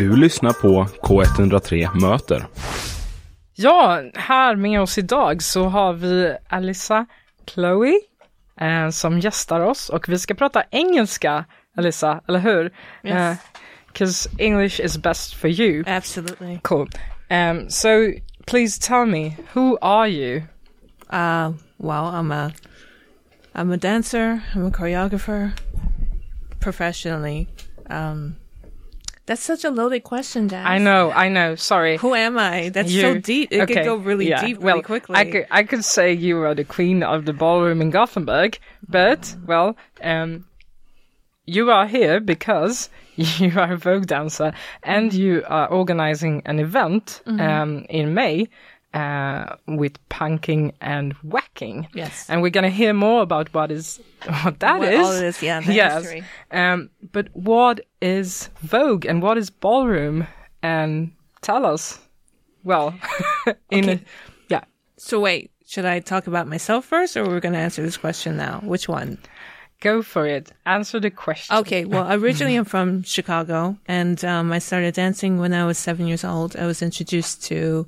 Du lyssnar på K103 Möter. Ja, här med oss idag så har vi Alissa Chloe eh, som gästar oss och vi ska prata engelska, Alissa, eller hur? Yes. Because English is best for you. Absolutely. Cool. Um, so please tell me, who are you? Uh, well, I'm a, I'm a dancer. I'm a choreographer, professionally. Um, that's such a loaded question, Jazz. I know, I know. Sorry. Who am I? That's so deep. It okay, could go really yeah. deep well, really quickly. I could, I could say you are the queen of the ballroom in Gothenburg, but well, um, you are here because you are a Vogue dancer and you are organizing an event Mm-hmm. um, in May uh, with punking and whacking. Yes. and we're gonna hear more about what is what that is. What all it is, yeah, yes. Um, but what is Vogue and what is ballroom? And tell us. Well, in Okay. yeah, so wait, should I talk about myself first, or we're going to answer this question now? Which one? Go for it. Answer the question. Okay, well, originally I'm from Chicago, and um, I started dancing when I was seven years old. I was introduced to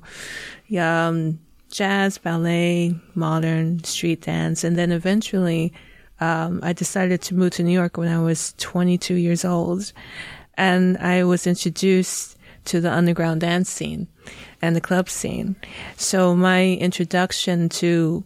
um, jazz, ballet, modern, street dance, and then eventually um, I decided to move to New York when I was 22 years old, and I was introduced to the underground dance scene and the club scene. So my introduction to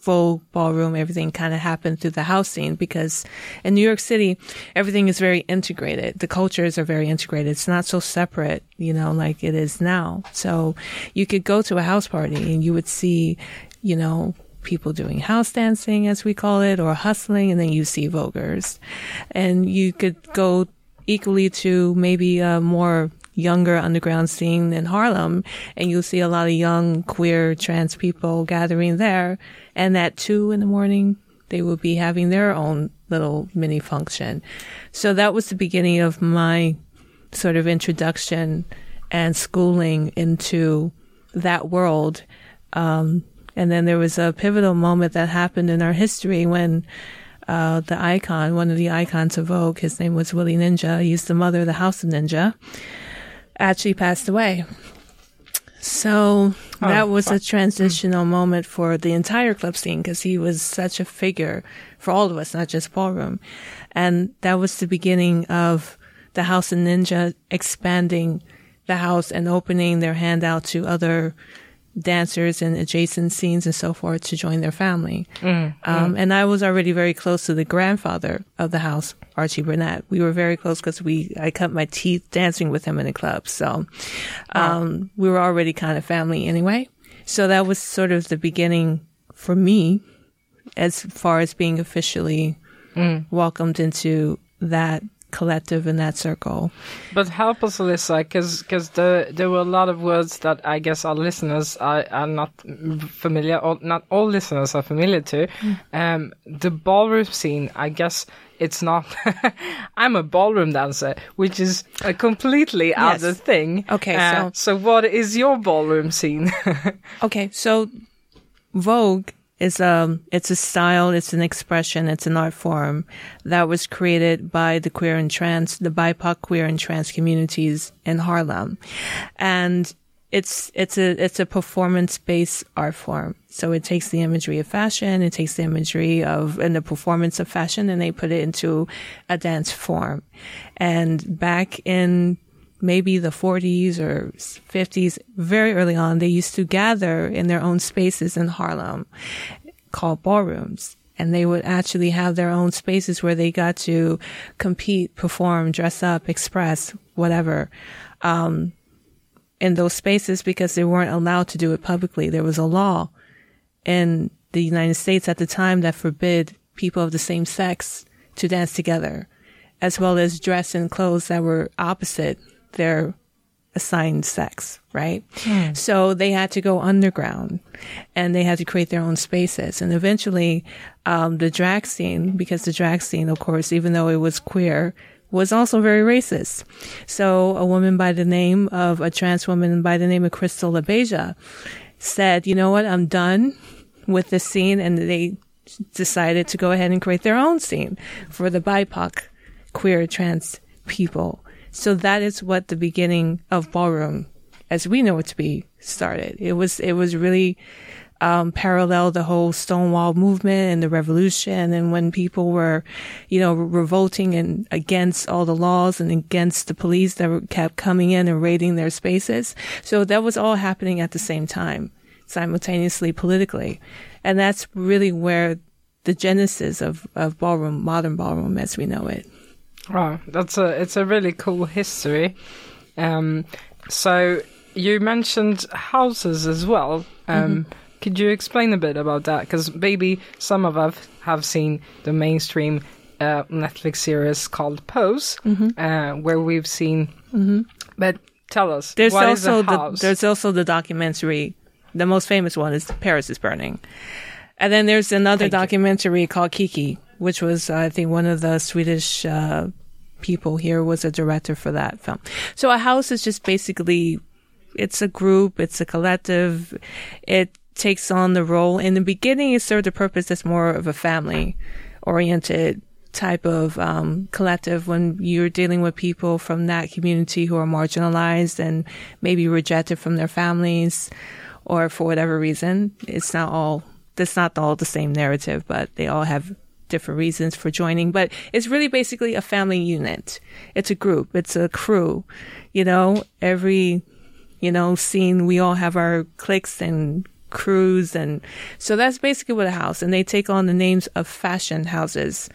Vogue, ballroom, everything kind of happened through the house scene because in New York City, everything is very integrated. The cultures are very integrated. It's not so separate, you know, like it is now. So you could go to a house party and you would see, you know, people doing house dancing, as we call it, or hustling, and then you see Voguers. And you could go equally to maybe a more younger underground scene in Harlem, and you'll see a lot of young queer trans people gathering there. And at two in the morning, they will be having their own little mini function. So that was the beginning of my sort of introduction and schooling into that world. Um, and then there was a pivotal moment that happened in our history when uh, the icon, one of the icons of Vogue, his name was Willie Ninja. He's the mother of the House of Ninja. Actually passed away. So oh, that was a transitional mm-hmm. moment for the entire club scene because he was such a figure for all of us, not just ballroom. And that was the beginning of the House of Ninja expanding the house and opening their hand out to other dancers and adjacent scenes and so forth to join their family. um, And I was already very close to the grandfather of the house, Archie Burnett. We were very close because we I cut my teeth dancing with him in a club. So um, we were already kind of family anyway. So that was sort of the beginning for me as far as being officially welcomed into that collective in that circle. But help us, Alyssa, because the, there were a lot of words that I guess our listeners are, are not familiar, or not all listeners are familiar to. Um, the ballroom scene, I guess it's not. I'm a ballroom dancer, which is a completely Yes. other thing. Okay, Uh, so- so what is your ballroom scene? Okay, so Vogue is um it's a style, it's an expression, it's an art form that was created by the queer and trans, the BIPOC queer and trans communities in Harlem, and it's it's a it's a performance based art form. So it takes the imagery of fashion, it takes the imagery of and the performance of fashion, and they put it into a dance form. And back in maybe the 40s or 50s, very early on, they used to gather in their own spaces in Harlem called ballrooms. And they would actually have their own spaces where they got to compete, perform, dress up, express, whatever, um, in those spaces because they weren't allowed to do it publicly. There was a law in the United States at the time that forbid people of the same sex to dance together, as well as dress in clothes that were opposite their assigned sex, right? So they had to go underground and they had to create their own spaces. And eventually, um, the drag scene, because the drag scene, of course, even though it was queer, was also very racist. So a woman by the name of a trans woman by the name of Crystal LaBeija said, you know what? I'm done with this scene. And they decided to go ahead and create their own scene for the BIPOC queer trans people So that is what the beginning of ballroom, as we know it to be, started. It was it was really um, parallel the whole Stonewall movement and the revolution, and when people were, you know, revolting and against all the laws and against the police that were, kept coming in and raiding their spaces. So that was all happening at the same time, simultaneously politically, and that's really where the genesis of, of ballroom, modern ballroom as we know it. Wow, that's a it's a really cool history. Um, so you mentioned houses as well. Um, mm-hmm. Could you explain a bit about that? Because maybe some of us have seen the mainstream uh, Netflix series called Pose, mm-hmm. uh, where we've seen. Mm-hmm. But tell us, there's also the there's also the documentary. The most famous one is Paris is Burning, and then there's another Thank documentary you. called Kiki, which was I think one of the Swedish uh, people here was a director for that film. So a house is just basically it's a group, it's a collective. It takes on the role. In the beginning, it served a purpose as more of a family oriented type of um, collective when you're dealing with people from that community who are marginalized and maybe rejected from their families or for whatever reason. It's not all, that's not all the same narrative, but they all have different reasons for joining. But it's really basically a family unit. It's a group. It's a crew. You know, every, you know, scene, we all have our cliques and crews. And so that's basically what a house, and they take on the names of fashion houses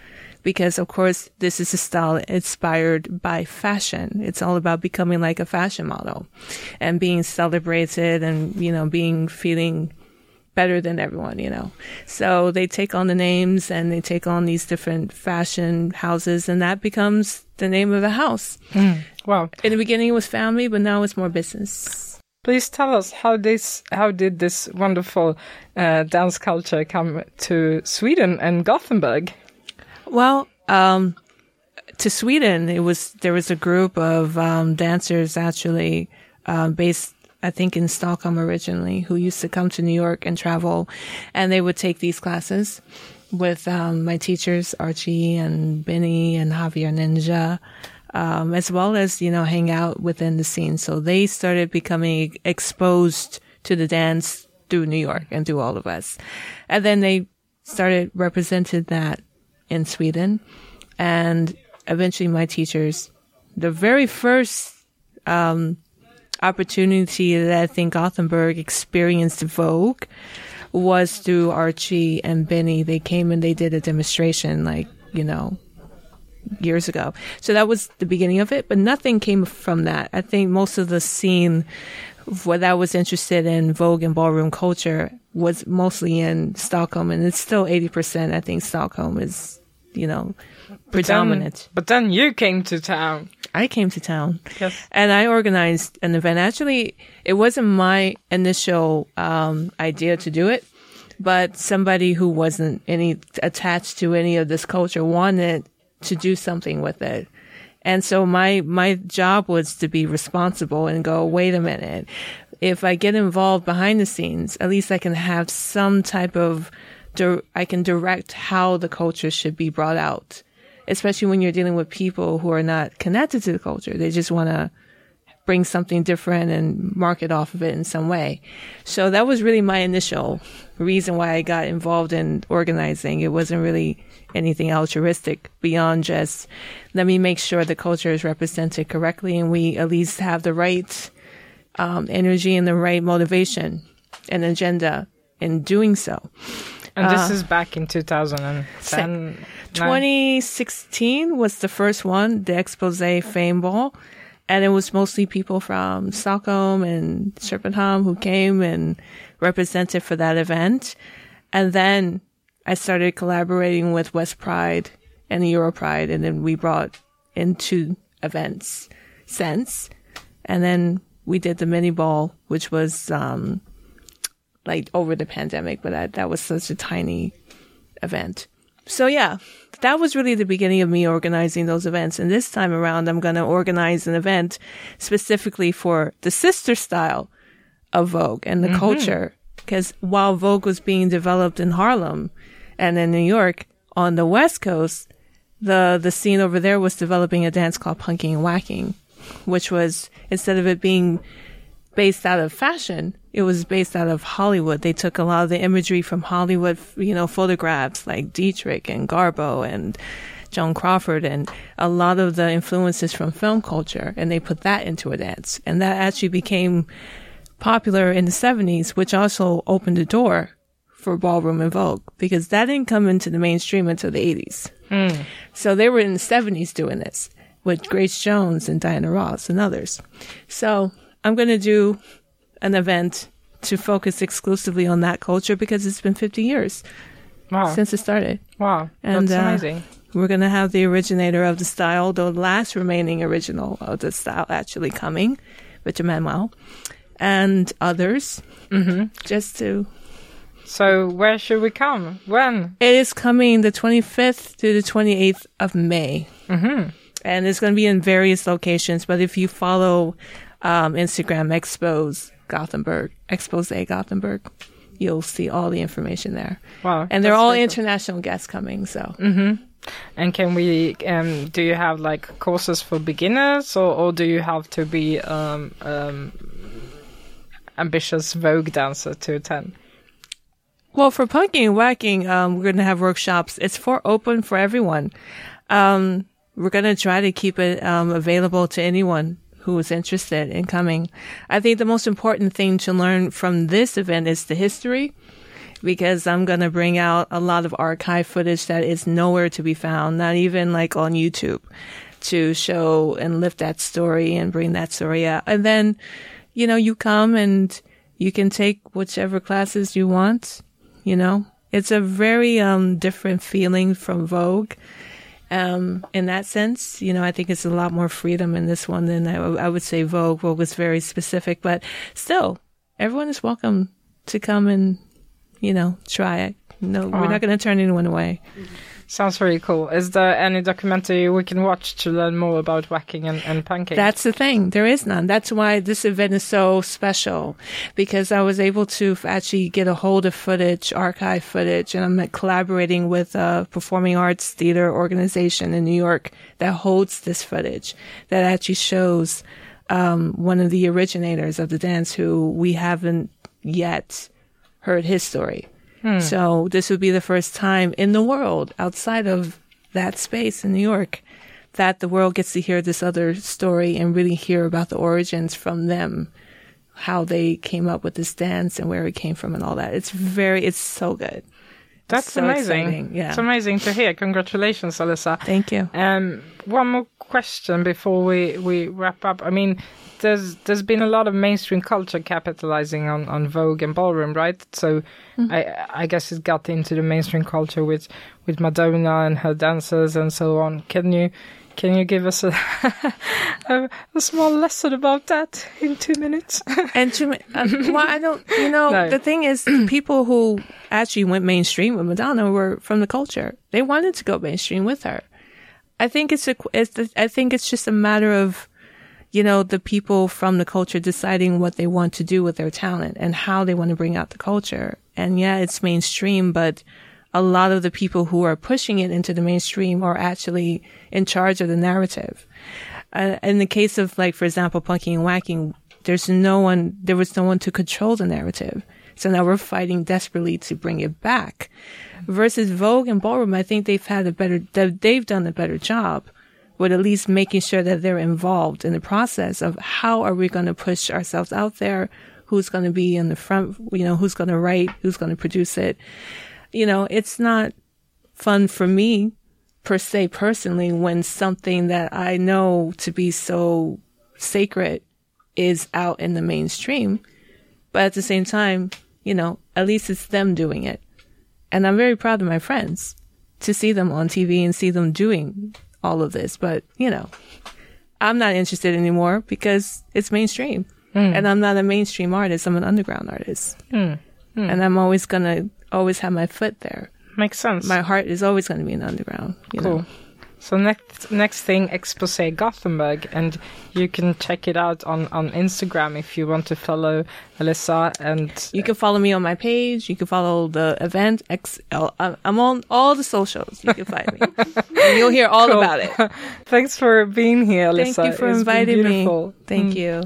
because of course this is a style inspired by fashion. It's all about becoming like a fashion model and being celebrated and, you know, being feeling better than everyone, you know. So they take on the names and they take on these different fashion houses and that becomes the name of the house. Mm, wow. In the beginning it was family, but now it's more business. Please tell us how this how did this wonderful uh, dance culture come to Sweden and Gothenburg? Well, um, to Sweden, it was there was a group of um, dancers actually um, based, I think, in Stockholm originally, who used to come to New York and travel, and they would take these classes with um, my teachers Archie and Benny and Javier Ninja um, as well as, you know, hang out within the scene. So they started becoming exposed to the dance through New York and through all of us. And then they started represented that in Sweden. And eventually my teachers, the very first, um, opportunity that I think Gothenburg experienced Vogue was through Archie and Benny. They came and they did a demonstration, like, you know, years ago. So that was the beginning of it, but nothing came from that. I think most of the scene what I was interested in Vogue and ballroom culture was mostly in Stockholm, and it's still 80%. I think Stockholm is, you know, predominant. But then, but then you came to town. I came to town. Yes. And I organized an event. Actually, it wasn't my initial um, idea to do it, but somebody who wasn't any attached to any of this culture wanted to do something with it. And so my, my job was to be responsible and go, wait a minute. If I get involved behind the scenes, at least I can have some type of, I can direct how the culture should be brought out, especially when you're dealing with people who are not connected to the culture. They just want to bring something different and market off of it in some way. So that was really my initial reason why I got involved in organizing. It wasn't really anything altruistic beyond just let me make sure the culture is represented correctly and we at least have the right um, energy and the right motivation and agenda in doing so. And this uh, is back in 2010. 2016 was the first one, the Expose Fame Ball. And it was mostly people from Stockholm and Köpenhamn who came and represented for that event. And then I started collaborating with West Pride and the Euro Pride, and then we brought into events since. And then we did the mini ball, which was um, like over the pandemic, but that, that was such a tiny event. So yeah, that was really the beginning of me organizing those events. And this time around, I'm going to organize an event specifically for the sister style of Vogue and the mm-hmm. culture. Because while Vogue was being developed in Harlem, and in New York, on the West Coast, the, the scene over there was developing a dance called punking and whacking, which was instead of it being based out of fashion, it was based out of Hollywood. They took a lot of the imagery from Hollywood, you know, photographs like Dietrich and Garbo and Joan Crawford and a lot of the influences from film culture, and they put that into a dance. And that actually became popular in the 70s, which also opened the door for ballroom and Vogue because that didn't come into the mainstream until the 80s. Hmm. So they were in the 70s doing this with Grace Jones and Diana Ross and others. So I'm going to do an event to focus exclusively on that culture because it's been 50 years Wow. since it started. wow. And, That's uh, amazing. We're going to have the originator of the style, the last remaining original of the style actually coming, Richard Manuel, and others, mm-hmm. just to. So where should we come? When? It is coming the 25th to the 28th of May. Mm-hmm. And it's going to be in various locations, but if you follow um, Instagram, Expose Gothenburg, Expose A Gothenburg, you'll see all the information there. Wow. And they're all cool. international guests coming, so. And can we? Um, do you have like courses for beginners, or, or do you have to be um, um, ambitious Vogue dancer to attend? Well, for punking and whacking, um, we're going to have workshops. It's for open for everyone. Um, we're going to try to keep it um, available to anyone who is interested in coming. I think the most important thing to learn from this event is the history, because I'm going to bring out a lot of archive footage that is nowhere to be found, not even like on YouTube, to show and lift that story and bring that story out. And then, you know, you come and you can take whichever classes you want you know it's a very um different feeling from vogue um in that sense you know i think it's a lot more freedom in this one than i, I would say vogue vogue was very specific but still everyone is welcome to come and you know try it. No we're not going to turn anyone away Sounds very cool. Is there any documentary we can watch to learn more about whacking and, and punking? That's the thing. There is none. That's why this event is so special because I was able to actually get a hold of footage, archive footage, and I'm collaborating with a performing arts theater organization in New York that holds this footage that actually shows um, one of the originators of the dance who we haven't yet heard his story. Hmm. So this would be the first time in the world outside of that space in New York that the world gets to hear this other story and really hear about the origins from them, how they came up with this dance and where it came from and all that. It's very, it's so good. That's so amazing. exciting, yeah. It's amazing to hear. Congratulations, Alyssa. Thank you. Um, one more question before we, we wrap up. I mean, there's there's been a lot of mainstream culture capitalizing on, on Vogue and ballroom, right? So I I guess it got into the mainstream culture with with Madonna and her dancers and so on. Can you can you give us a a, a small lesson about that in two minutes? And to me, uh, well, I don't, you know, No. the thing is, people who actually went mainstream with Madonna were from the culture. They wanted to go mainstream with her. I think it's a, it's the, I think it's just a matter of, you know, the people from the culture deciding what they want to do with their talent and how they want to bring out the culture. And yeah, it's mainstream, but a lot of the people who are pushing it into the mainstream are actually in charge of the narrative. Uh, in the case of like, for example, punking and whacking, there's no one, there was no one to control the narrative. So now we're fighting desperately to bring it back. Versus Vogue and Ballroom, I think they've had a better, they've done a better job with at least making sure that they're involved in the process of how are we going to push ourselves out there? Who's going to be in the front? You know, who's going to write? Who's going to produce it? You know, it's not fun for me per se personally when something that I know to be so sacred is out in the mainstream. But at the same time, you know, at least it's them doing it. And I'm very proud of my friends to see them on TV and see them doing all of this. But, you know, I'm not interested anymore because it's mainstream. Hmm. And I'm not a mainstream artist. I'm an underground artist. Hmm. Hmm. And I'm always going to always have my foot there. Makes sense. My heart is always going to be in the underground. You Cool. know? So next next thing, expose Gothenburg, and you can check it out on on Instagram if you want to follow Alyssa. And You can follow me on my page. You can follow the event. X, uh, I'm on all the socials. You can find me. and you'll hear all Cool. about it. thanks for being here, Alyssa. Thank you for It's inviting me. Thank Mm. you.